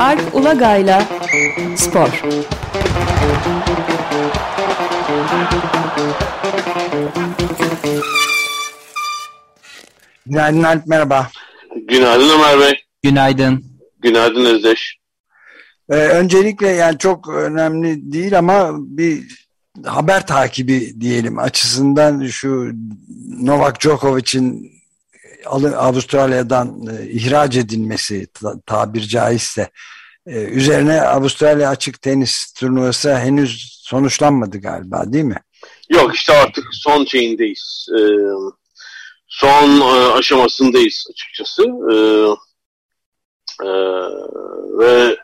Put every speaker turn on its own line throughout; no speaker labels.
Alp Ulagay'la Spor.
Günaydın Alp merhaba.
Günaydın Ömer Bey.
Günaydın.
Günaydın Özdeş.
Ee, öncelikle yani çok önemli değil ama bir haber takibi diyelim açısından şu Novak Djokovic'in Avustralya'dan e, ihraç edilmesi tabir caizse e, üzerine Avustralya açık tenis turnuvası henüz sonuçlanmadı galiba değil mi?
Yok işte artık son şeyindeyiz. Ee, son e, aşamasındayız açıkçası. E, ve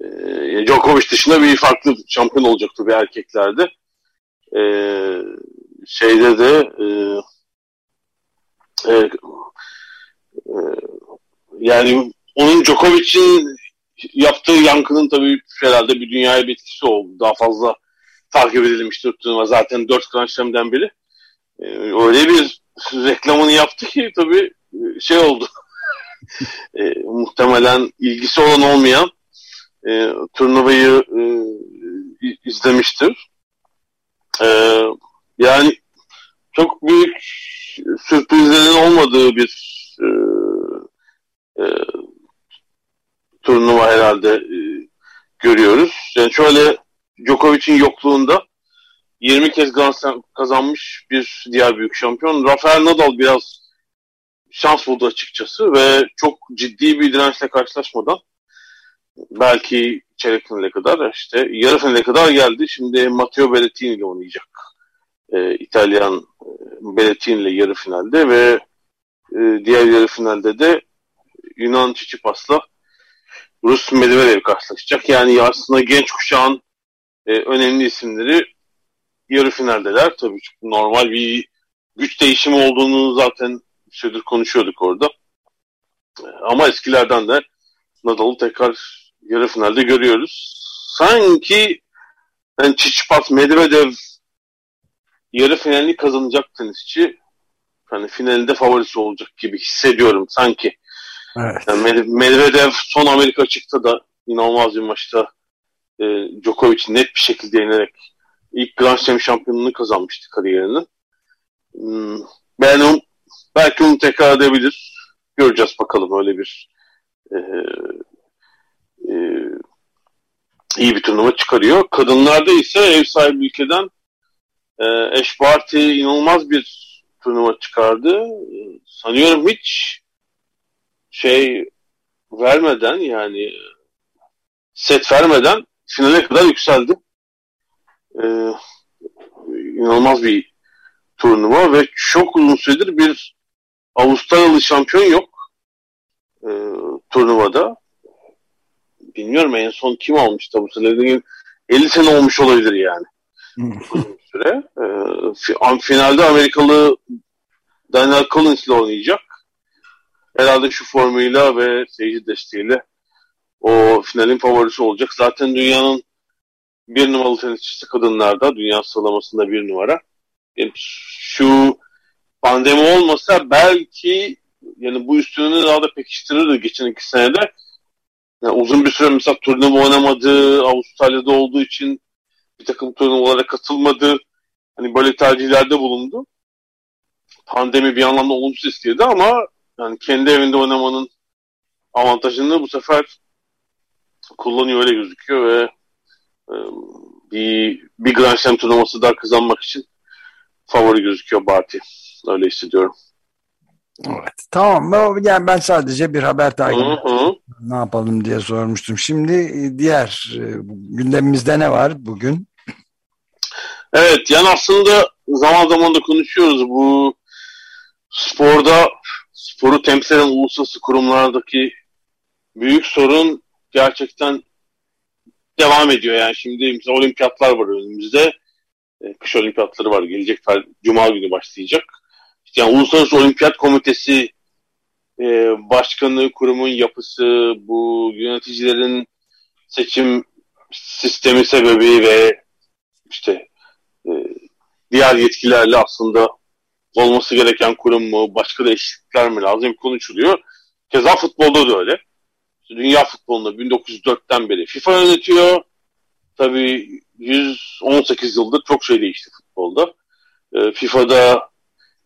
e, Djokovic dışında bir farklı şampiyon olacaktı bir erkeklerde. E, şeyde de e, e, e, yani onun Djokovic'in yaptığı yankının tabii herhalde bir dünyaya bir etkisi oldu. Daha fazla takip edilmiştir turnuva. Zaten dört Grand Slam'den biri. E, öyle bir reklamını yaptı ki tabii e, şey oldu. e, muhtemelen ilgisi olan olmayan e, turnuvayı e, izlemiştir. E, yani çok büyük sürprizlerin olmadığı bir e, e, turnuva herhalde e, görüyoruz. Yani şöyle Djokovic'in yokluğunda 20 kez Grand Slam kazanmış bir diğer büyük şampiyon. Rafael Nadal biraz şans buldu açıkçası ve çok ciddi bir dirençle karşılaşmadan belki çeyrek finale kadar işte yarı finale kadar geldi. Şimdi Matteo Berrettini ile oynayacak. Ee, İtalyan e, Berrettini ile yarı finalde ve e, diğer yarı finalde de Yunan Çiçipas'la Rus Medvedev karşılaşacak. Yani aslında genç kuşağın e, önemli isimleri yarı finaldeler. Tabii çok normal bir güç değişimi olduğunu zaten süredir konuşuyorduk orada. E, ama eskilerden de Nadal'ı tekrar yarı finalde görüyoruz. Sanki yani Çiçipas, Medvedev yarı finalini kazanacak tenisçi hani finalinde favorisi olacak gibi hissediyorum sanki. Evet. Yani Medvedev son Amerika açıkta da inanılmaz bir maçta e, Djokovic'i net bir şekilde yenerek ilk Grand Slam şampiyonluğunu kazanmıştı kariyerinin. Hmm, ben on, belki onu tekrar edebilir. Göreceğiz bakalım öyle bir e, e, iyi bir turnuva çıkarıyor. Kadınlarda ise ev sahibi ülkeden e, Eş Barty inanılmaz bir turnuva çıkardı. Sanıyorum hiç şey vermeden yani set vermeden finale kadar yükseldi. Ee, inanılmaz bir turnuva ve çok uzun süredir bir Avustralyalı şampiyon yok e, turnuvada bilmiyorum en son kim almıştı sene. 50 sene olmuş olabilir yani. Uzun süre. Ee, finalde Amerikalı Daniel Collins ile oynayacak. Herhalde şu formuyla ve seyirci desteğiyle o finalin favorisi olacak. Zaten dünyanın bir numaralı tenisçisi kadınlarda. Dünya sıralamasında bir numara. Yani şu pandemi olmasa belki yani bu üstünlüğünü daha da pekiştirirdi geçen iki senede. Yani uzun bir süre mesela turnuva oynamadı, Avustralya'da olduğu için bir takım turnuvalara katılmadı. Hani böyle tercihlerde bulundu. Pandemi bir anlamda olumsuz istedi ama yani kendi evinde oynamanın avantajını bu sefer kullanıyor öyle gözüküyor ve e, bir, bir Grand Slam turnuvası daha kazanmak için favori gözüküyor Barty. Öyle hissediyorum.
Evet. Tamam. Yani ben sadece bir haber takibi ne yapalım diye sormuştum. Şimdi e, diğer e, gündemimizde ne var bugün?
Evet. Yani aslında zaman zaman da konuşuyoruz. Bu sporda sporu temsil eden uluslararası kurumlardaki büyük sorun gerçekten devam ediyor. Yani şimdi mesela olimpiyatlar var önümüzde. E, kış olimpiyatları var. Gelecek Cuma günü başlayacak yani Uluslararası Olimpiyat Komitesi e, başkanlığı kurumun yapısı, bu yöneticilerin seçim sistemi sebebi ve işte e, diğer yetkilerle aslında olması gereken kurum mu, başka değişiklikler mi lazım konuşuluyor. Keza futbolda da öyle. Dünya futbolunda 1904'ten beri FIFA yönetiyor. Tabii 118 yıldır çok şey değişti futbolda. E, FIFA'da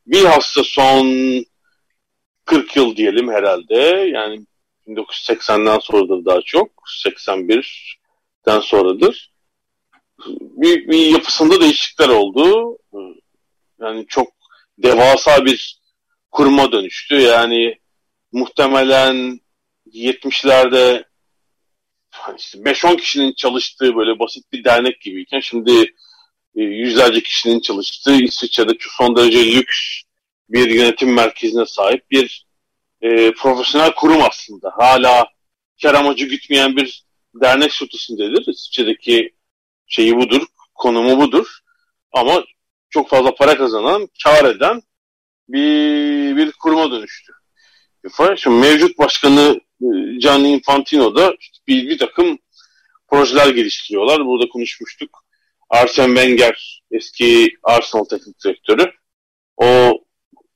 bilhassa son 40 yıl diyelim herhalde. Yani 1980'den sonradır daha çok. 81'den sonradır. Bir, bir yapısında değişiklikler oldu. Yani çok devasa bir kuruma dönüştü. Yani muhtemelen 70'lerde işte 5-10 kişinin çalıştığı böyle basit bir dernek gibiyken şimdi e, yüzlerce kişinin çalıştığı İsviçre'de son derece lüks bir yönetim merkezine sahip bir e, profesyonel kurum aslında. Hala kar amacı gütmeyen bir dernek statüsündedir. İsviçre'deki şeyi budur, konumu budur. Ama çok fazla para kazanan, kar eden bir, bir kuruma dönüştü. Şimdi mevcut başkanı e, Gianni Infantino da bir, bir takım projeler geliştiriyorlar. Burada konuşmuştuk. Arsene Wenger eski Arsenal teknik direktörü. O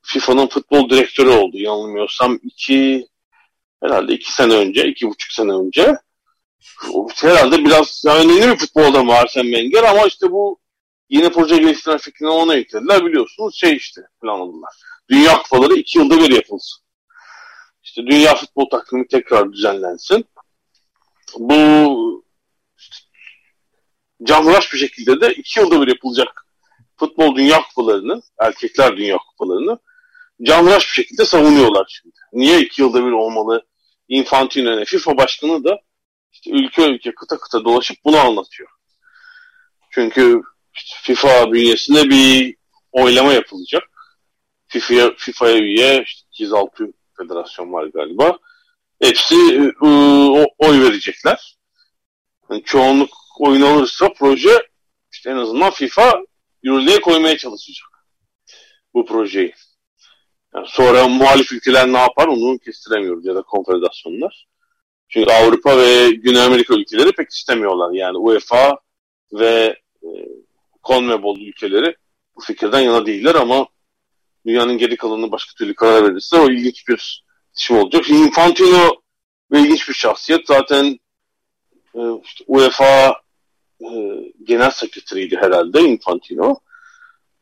FIFA'nın futbol direktörü oldu yanılmıyorsam iki herhalde iki sene önce, iki buçuk sene önce. Herhalde biraz yani bir futbolda mı Arsene Wenger ama işte bu yeni proje geliştiren fikrini ona yüklediler. Biliyorsunuz şey işte planladılar. Dünya kupaları iki yılda bir yapılsın. İşte dünya futbol takvimi tekrar düzenlensin. Bu işte, canlıraş bir şekilde de iki yılda bir yapılacak futbol dünya kupalarını, erkekler dünya kupalarını canlıraş bir şekilde savunuyorlar şimdi. Niye iki yılda bir olmalı? Infantino FIFA başkanı da işte ülke ülke kıta kıta dolaşıp bunu anlatıyor. Çünkü işte FIFA bünyesinde bir oylama yapılacak. FIFA'ya FIFA üye işte 206 federasyon var galiba. Hepsi e, oy verecekler. Yani çoğunluk oyun alırsa proje işte en azından FIFA yürürlüğe koymaya çalışacak bu projeyi. Yani sonra muhalif ülkeler ne yapar onu kestiremiyoruz ya da konfederasyonlar. Çünkü Avrupa ve Güney Amerika ülkeleri pek istemiyorlar. Yani UEFA ve e, CONMEBOL ülkeleri bu fikirden yana değiller ama dünyanın geri kalanını başka türlü karar verirse o ilginç bir şey olacak. Infantino ve ilginç bir şahsiyet. Zaten e, işte UEFA e, genel sekreteriydi herhalde Infantino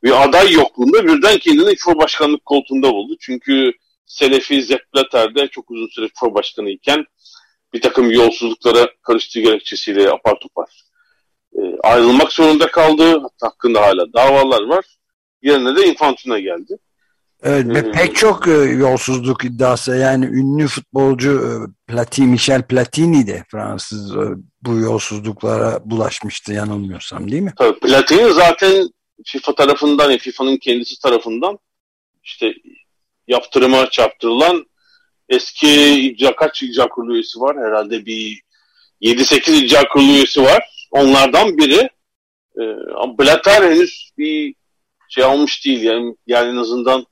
bir aday yokluğunda birden kendini FIFA başkanlık koltuğunda buldu. Çünkü Selefi Blatter çok uzun süre FIFA başkanı iken bir takım yolsuzluklara karıştığı gerekçesiyle apar topar e, ayrılmak zorunda kaldı. Hatta hakkında hala davalar var. Yerine de Infantino geldi.
Evet ve ee, pek çok e, yolsuzluk iddiası yani ünlü futbolcu e, Platini, Michel Platini de Fransız e, bu yolsuzluklara bulaşmıştı yanılmıyorsam değil mi?
Tabii Platini zaten FIFA tarafından, FIFA'nın kendisi tarafından işte yaptırıma çarptırılan eski icra kaç icra kurulu üyesi var? Herhalde bir 7-8 icra kurulu üyesi var. Onlardan biri. E, Blatter henüz bir şey almış değil. Yani, yani en azından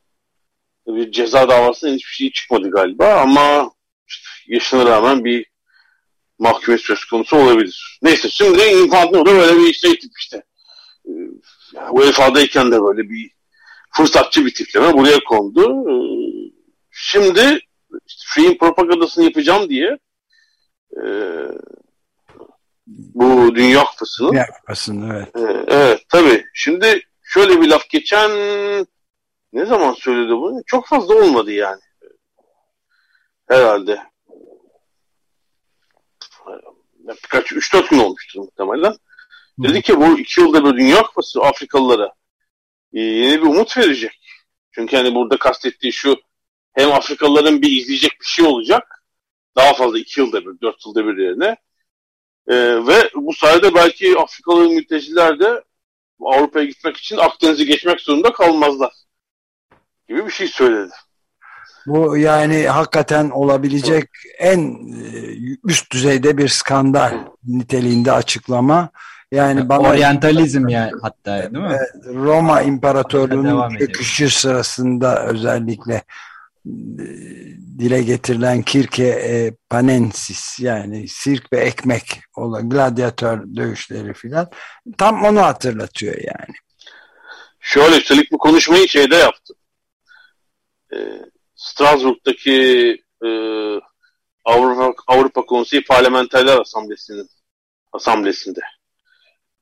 bir ceza davasında hiçbir şey çıkmadı galiba ama işte yaşına rağmen bir mahkumiyet söz konusu olabilir. Neyse şimdi Infantino da böyle bir şey tip işte. Ee, yani UEFA'dayken de böyle bir fırsatçı bir tipleme buraya kondu. Ee, şimdi şeyin propagandasını yapacağım diye e, bu Dünya Kupası'nın
Dünya Kupası'nın evet.
E, evet tabii. Şimdi şöyle bir laf geçen ne zaman söyledi bunu? Çok fazla olmadı yani. Herhalde. Birkaç, 3-4 gün olmuştur muhtemelen. Dedi ki bu iki yılda bir Dünya Kupası Afrikalılara e, yeni bir umut verecek. Çünkü hani burada kastettiği şu hem Afrikalıların bir izleyecek bir şey olacak. Daha fazla iki yılda bir, dört yılda bir yerine. E, ve bu sayede belki Afrikalı mülteciler de Avrupa'ya gitmek için Akdeniz'i geçmek zorunda kalmazlar. Gibi bir şey söyledi.
Bu yani hakikaten olabilecek en e, üst düzeyde bir skandal niteliğinde açıklama. Yani
bana oryantalizm yani hatta değil mi?
Roma İmparatorluğu'nun çöküşü sırasında özellikle dile getirilen Kirke e, Panensis yani sirk ve ekmek olan gladyatör dövüşleri filan tam onu hatırlatıyor yani.
Şöyle üstelik bu konuşmayı şeyde yaptı. E, Strasbourg'daki e, Avrupa, Avrupa Konseyi Parlamenterler Asamblesi'nin asamblesinde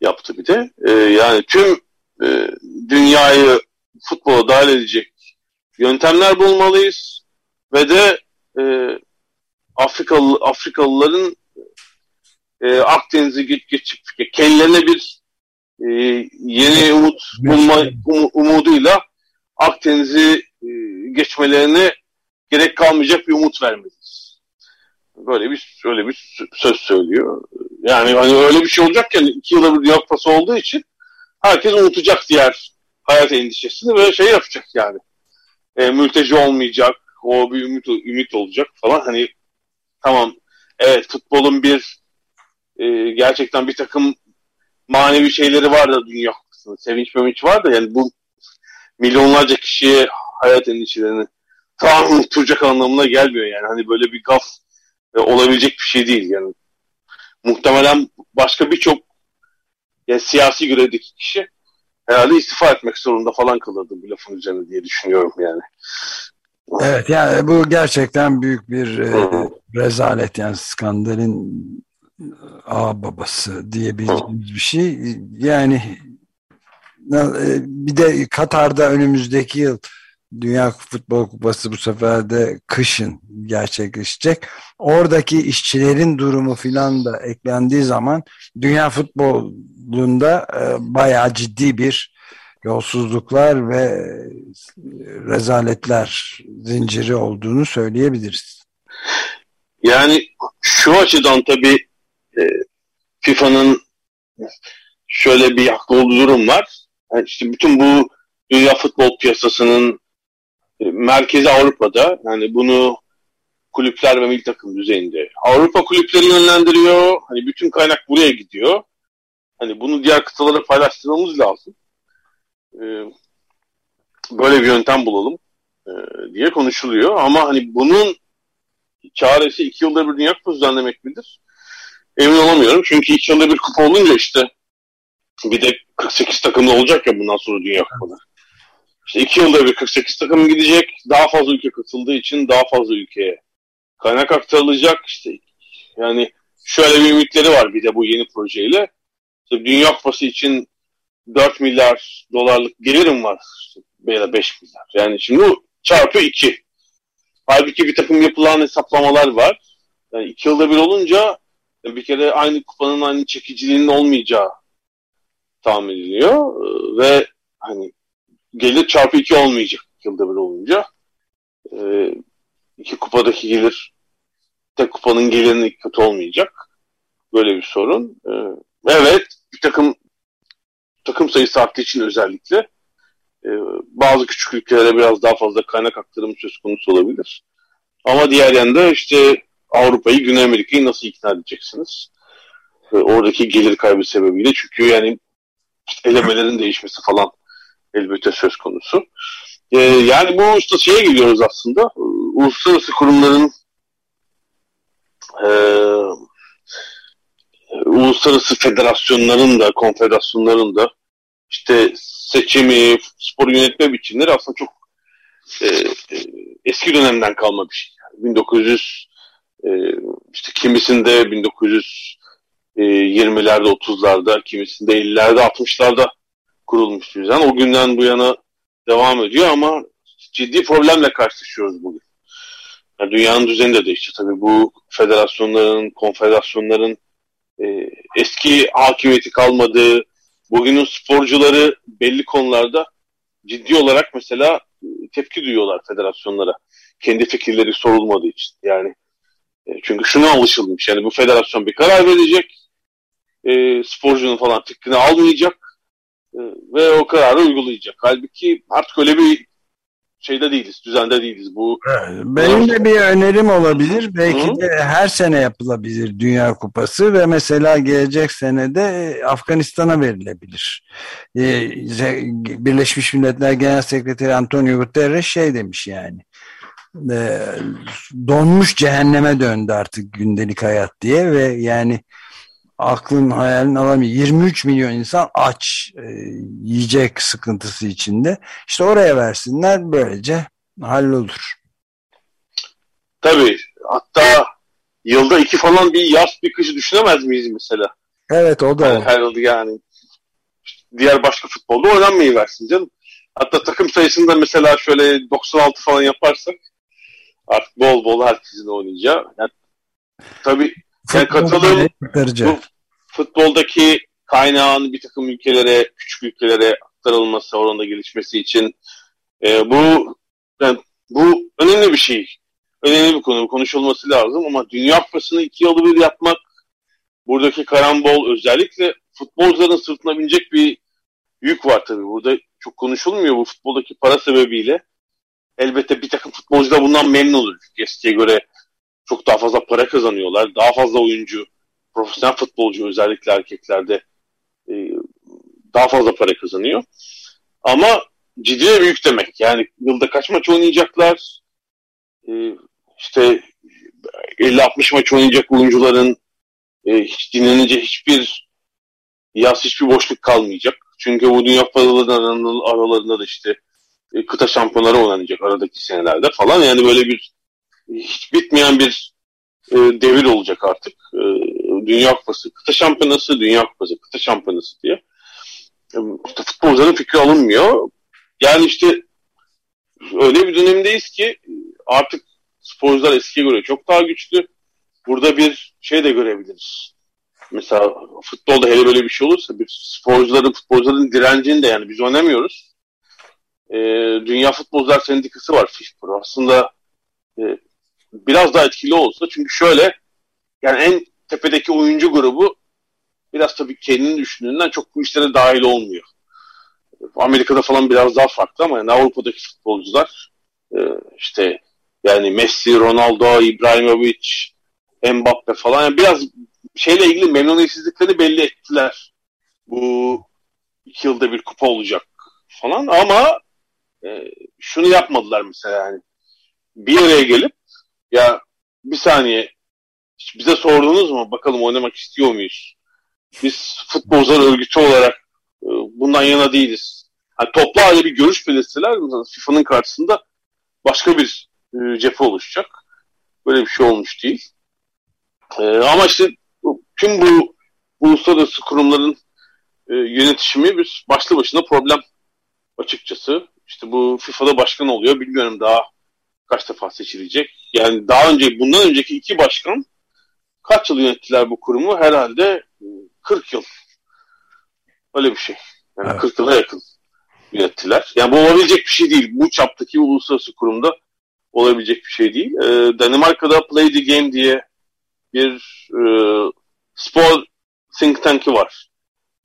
yaptı bir de. E, yani tüm e, dünyayı futbola dahil edecek yöntemler bulmalıyız ve de e, Afrikalı Afrikalıların e, Akdeniz'i geç, geçip kendilerine bir e, yeni umut bulma um, umuduyla Akdeniz'i e, geçmelerine gerek kalmayacak bir umut vermeliyiz. Böyle bir öyle bir söz söylüyor. Yani hani öyle bir şey olacakken iki yılda bir Dünya Kupası olduğu için herkes unutacak diğer hayat endişesini ve şey yapacak yani. E, mülteci olmayacak, o bir ümit, ümit olacak falan. Hani tamam evet futbolun bir e, gerçekten bir takım manevi şeyleri var da Dünya Kupası'nın. Sevinç mevinç var da yani bu milyonlarca kişiye hayat endişelerini tamam unutacak anlamına gelmiyor yani. Hani böyle bir gaf e, olabilecek bir şey değil yani. Muhtemelen başka birçok yani siyasi görevdeki kişi herhalde istifa etmek zorunda falan kalırdı bu lafın üzerine diye düşünüyorum yani.
Evet yani bu gerçekten büyük bir e, rezalet yani skandalin a babası diyebileceğimiz bir şey. Yani e, bir de Katar'da önümüzdeki yıl Dünya Futbol Kupası bu sefer de kışın gerçekleşecek. Oradaki işçilerin durumu filan da eklendiği zaman dünya futbolunda e, bayağı ciddi bir yolsuzluklar ve rezaletler zinciri olduğunu söyleyebiliriz.
Yani şu açıdan tabii e, FIFA'nın şöyle bir haklı olduğu durum var. Yani işte bütün bu dünya futbol piyasasının e, merkezi Avrupa'da. Yani bunu kulüpler ve milli takım düzeyinde. Avrupa kulüpleri yönlendiriyor. Hani bütün kaynak buraya gidiyor. Hani bunu diğer kıtalara paylaştırmamız lazım. Ee, böyle bir yöntem bulalım e, diye konuşuluyor. Ama hani bunun çaresi iki yılda bir dünya kupası düzenlemek midir? Emin olamıyorum. Çünkü iki yılda bir kupa olunca işte bir de 48 takımlı olacak ya bundan sonra Dünya Kupası. İşte iki yılda bir 48 takım gidecek. Daha fazla ülke katıldığı için daha fazla ülkeye kaynak aktarılacak. İşte yani şöyle bir ümitleri var bir de bu yeni projeyle. İşte Dünya Kupası için 4 milyar dolarlık gelirim var. Veya 5 milyar. Yani şimdi çarpı 2. Halbuki bir takım yapılan hesaplamalar var. Yani iki yılda bir olunca bir kere aynı kupanın aynı çekiciliğinin olmayacağı tahmin ediliyor. Ve hani gelir çarpı 2 olmayacak yılda bir olunca. Ee, iki kupadaki gelir tek kupanın gelirinin katı olmayacak. Böyle bir sorun. Ee, evet bir takım takım sayısı arttığı için özellikle e, bazı küçük ülkelere biraz daha fazla kaynak aktarımı söz konusu olabilir. Ama diğer yanda işte Avrupa'yı, Güney Amerika'yı nasıl ikna edeceksiniz? E, oradaki gelir kaybı sebebiyle. Çünkü yani elemelerin değişmesi falan elbette söz konusu. E, yani bu işte şeye gidiyoruz aslında. Uluslararası kurumların e, uluslararası federasyonların da, konfederasyonların da işte seçimi, spor yönetme biçimleri aslında çok e, e, eski dönemden kalma bir şey. Yani 1900 e, işte kimisinde 1920'lerde 30'larda kimisinde 50'lerde 60'larda kurulmuş düzen. O günden bu yana devam ediyor ama ciddi problemle karşılaşıyoruz bugün. Yani dünyanın düzeni de değişti. Tabii bu federasyonların, konfederasyonların e, eski hakimiyeti kalmadığı, bugünün sporcuları belli konularda ciddi olarak mesela tepki duyuyorlar federasyonlara. Kendi fikirleri sorulmadığı için. Yani e, çünkü şuna alışılmış. Yani bu federasyon bir karar verecek. E, sporcunun falan fikrini almayacak. E, ve o kararı uygulayacak. Halbuki artık öyle bir şeyde değiliz, düzende değiliz. Bu
Benim de bir önerim olabilir. Belki Hı? de her sene yapılabilir Dünya Kupası ve mesela gelecek senede e, Afganistan'a verilebilir. Ee, Birleşmiş Milletler Genel Sekreteri Antonio Guterres şey demiş yani. E, donmuş cehenneme döndü artık gündelik hayat diye ve yani aklın hayalin alamıyor. 23 milyon insan aç e, yiyecek sıkıntısı içinde. İşte oraya versinler böylece hallolur.
Tabii. Hatta yılda iki falan bir yaz bir kışı düşünemez miyiz mesela?
Evet o da.
Yani, her yıl yani diğer başka futbolda oynanmayı versin canım. Hatta takım sayısında mesela şöyle 96 falan yaparsak artık bol bol herkesin oynayacağı. Yani, tabii yani katılım bu futboldaki kaynağın bir takım ülkelere, küçük ülkelere aktarılması, oranda gelişmesi için e, bu yani bu önemli bir şey. Önemli bir konu. Konuşulması lazım ama Dünya Kupası'nı iki yılda bir yapmak buradaki karambol özellikle futbolcuların sırtına binecek bir yük var tabii. Burada çok konuşulmuyor bu futboldaki para sebebiyle. Elbette bir takım futbolcular bundan memnun olur. Eskiye göre çok daha fazla para kazanıyorlar. Daha fazla oyuncu, profesyonel futbolcu özellikle erkeklerde e, daha fazla para kazanıyor. Ama ciddi ve büyük demek. Yani yılda kaç maç oynayacaklar? E, işte 50-60 maç oynayacak oyuncuların e, hiç dinlenince hiçbir yaz hiçbir boşluk kalmayacak. Çünkü bu dünya paralarının aralarında da işte e, kıta şampiyonları oynanacak aradaki senelerde falan. Yani böyle bir hiç bitmeyen bir e, devir olacak artık. E, dünya kupası, kıta şampiyonası, dünya kupası, kıta şampiyonası diye. E, futbolcuların fikri alınmıyor. Yani işte öyle bir dönemdeyiz ki artık sporcular eskiye göre çok daha güçlü. Burada bir şey de görebiliriz. Mesela futbolda hele böyle bir şey olursa bir sporcuların futbolcuların direncini de yani biz oynamıyoruz. Ee, Dünya Futbolcular Sendikası var FIFPro. Aslında e, biraz daha etkili olsa çünkü şöyle yani en tepedeki oyuncu grubu biraz tabii kendini düşündüğünden çok bu işlere dahil olmuyor. Amerika'da falan biraz daha farklı ama yani Avrupa'daki futbolcular e, işte yani Messi, Ronaldo, İbrahimovic, Mbappe falan yani biraz şeyle ilgili memnuniyetsizliklerini belli ettiler. Bu iki yılda bir kupa olacak falan ama e, şunu yapmadılar mesela yani bir araya gelip ya bir saniye hiç bize sordunuz mu bakalım oynamak istiyor muyuz? Biz futbolcular örgütü olarak e, bundan yana değiliz. Yani toplu halde bir görüş belirtseler FIFA'nın karşısında başka bir e, cephe oluşacak. Böyle bir şey olmuş değil. E, ama işte tüm bu uluslararası kurumların e, yönetişimi bir başlı başına problem açıkçası. İşte bu FIFA'da başkan oluyor. Bilmiyorum daha kaç defa seçilecek. Yani daha önce bundan önceki iki başkan kaç yıl yönettiler bu kurumu? Herhalde 40 yıl. Öyle bir şey. Yani evet. 40 yıla yakın yönettiler. Yani bu olabilecek bir şey değil. Bu çaptaki uluslararası kurumda olabilecek bir şey değil. Ee, Danimarka'da Play the Game diye bir e, spor think tank'i var.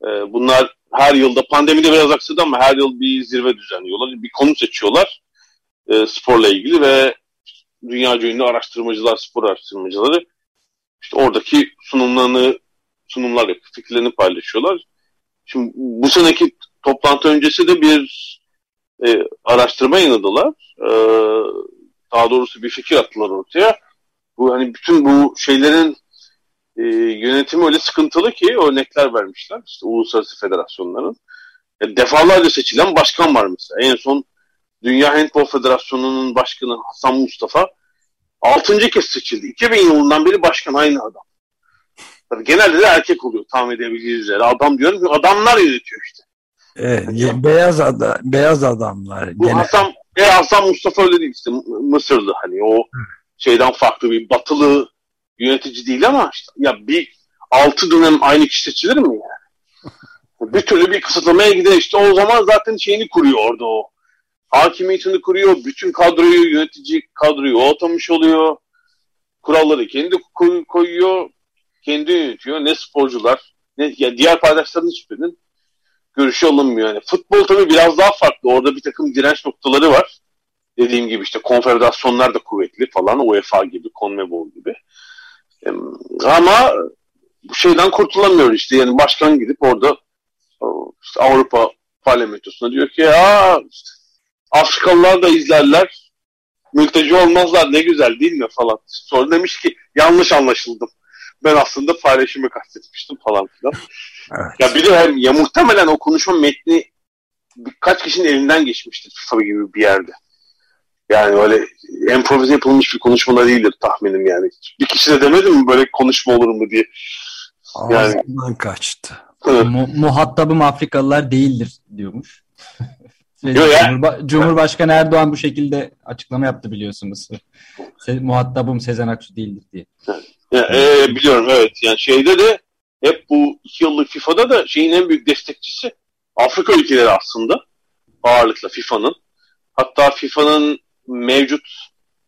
E, bunlar her yılda pandemide biraz aksadı ama her yıl bir zirve düzenliyorlar. Bir konu seçiyorlar e, sporla ilgili ve dünya ünlü araştırmacılar, spor araştırmacıları işte oradaki sunumlarını sunumlar yapıp fikirlerini paylaşıyorlar. Şimdi bu seneki toplantı öncesi de bir e, araştırma yayınladılar. E, daha doğrusu bir fikir attılar ortaya. Bu hani bütün bu şeylerin e, yönetimi öyle sıkıntılı ki örnekler vermişler. İşte uluslararası federasyonların. E, defalarca seçilen başkan var mesela. En son Dünya Handball Federasyonu'nun başkanı Hasan Mustafa altıncı kez seçildi. 2000 yılından beri başkan aynı adam. Tabii genelde de erkek oluyor tahmin edebileceğiniz üzere. Adam diyorum ki adamlar yönetiyor işte.
Evet, beyaz ada, beyaz adamlar.
Bu genel. Hasan, e, Hasan Mustafa öyle değil işte Mısırlı hani o şeyden farklı bir batılı yönetici değil ama işte ya bir altı dönem aynı kişi seçilir mi yani? bir türlü bir kısıtlamaya gider işte o zaman zaten şeyini kuruyor orada o. Hakimiyetini kuruyor, bütün kadroyu, yönetici kadroyu o atamış oluyor. Kuralları kendi koyuyor, kendi yönetiyor. Ne sporcular, ne ya diğer paydaşların hiçbirinin görüşü alınmıyor. Yani futbol tabii biraz daha farklı. Orada bir takım direnç noktaları var. Dediğim gibi işte konfederasyonlar da kuvvetli falan. UEFA gibi, CONMEBOL gibi. Ama bu şeyden kurtulamıyor işte. Yani başkan gidip orada işte Avrupa parlamentosuna diyor ki ya işte, Afrikalılar da izlerler. Mülteci olmazlar ne güzel değil mi falan. Sonra demiş ki yanlış anlaşıldım. Ben aslında paylaşımı kastetmiştim falan filan. Evet. Ya bir de hem ya muhtemelen o konuşma metni birkaç kişinin elinden geçmiştir FIFA gibi bir yerde. Yani öyle improvize yapılmış bir konuşma da değildir tahminim yani. Bir kişi de demedi mi böyle konuşma olur mu diye.
Yani kaçtı.
Mu muhatabım Afrikalılar değildir diyormuş. Cumhurba Cumhurbaşkanı Erdoğan bu şekilde açıklama yaptı biliyorsunuz. Se muhatabım Sezen Aksu değildir diye.
Ya, e, biliyorum evet. Yani şeyde de hep bu iki yıllık FIFA'da da şeyin en büyük destekçisi Afrika ülkeleri aslında. Ağırlıkla FIFA'nın. Hatta FIFA'nın mevcut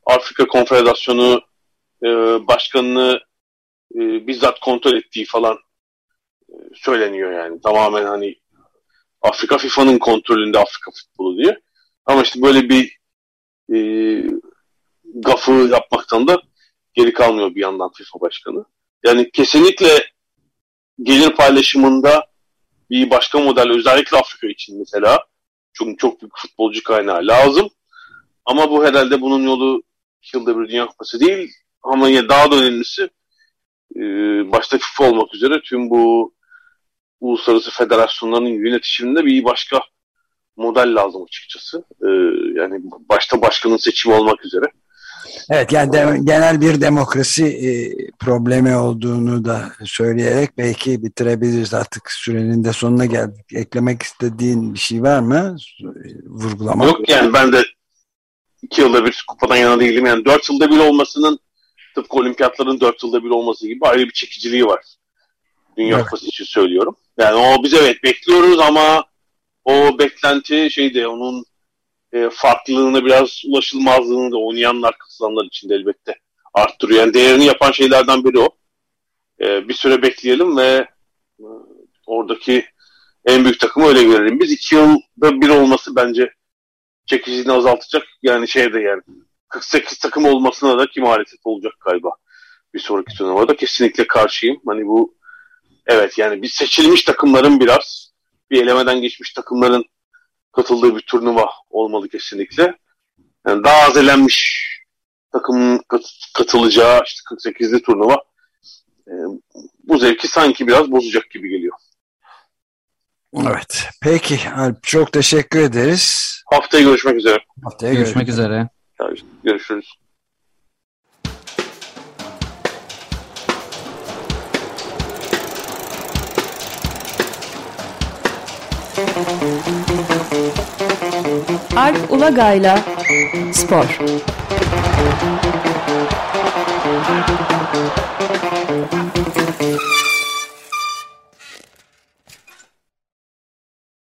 Afrika Konfederasyonu e, başkanını e, bizzat kontrol ettiği falan e, söyleniyor yani. Tamamen hani Afrika FIFA'nın kontrolünde Afrika futbolu diye. Ama işte böyle bir e, gafı yapmaktan da geri kalmıyor bir yandan FIFA başkanı. Yani kesinlikle gelir paylaşımında bir başka model özellikle Afrika için mesela çünkü çok büyük futbolcu kaynağı lazım. Ama bu herhalde bunun yolu yılda bir Dünya Kupası değil. Ama yine daha da önemlisi e, başta FIFA olmak üzere tüm bu uluslararası federasyonların yönetişiminde bir başka model lazım açıkçası. Ee, yani başta başkanın seçimi olmak üzere.
Evet yani de, genel bir demokrasi e, problemi olduğunu da söyleyerek belki bitirebiliriz artık sürenin de sonuna geldik. Eklemek istediğin bir şey var mı? Vurgulamak.
Yok yani ben de iki yılda bir kupadan yana değilim. Yani dört yılda bir olmasının tıpkı olimpiyatların dört yılda bir olması gibi ayrı bir çekiciliği var. Dünya evet. Kupası için söylüyorum. Yani o biz evet bekliyoruz ama o beklenti şeyde onun e, farklılığını biraz ulaşılmazlığını da oynayanlar katılanlar için de elbette arttırıyor. Yani değerini yapan şeylerden biri o. E, bir süre bekleyelim ve e, oradaki en büyük takımı öyle görelim. Biz iki yılda bir olması bence çekiciliğini azaltacak. Yani şeyde yani 48 takım olmasına da kim muhalefet olacak galiba bir sonraki turnuvada. Kesinlikle karşıyım. Hani bu evet yani bir seçilmiş takımların biraz bir elemeden geçmiş takımların katıldığı bir turnuva olmalı kesinlikle. Yani daha az elenmiş takımın katılacağı işte 48'li turnuva e, bu zevki sanki biraz bozacak gibi geliyor.
Evet. Peki Alp çok teşekkür ederiz.
Haftaya görüşmek üzere.
Haftaya görüşmek üzere.
Görüşürüz.
Alp Ulagay'la Spor.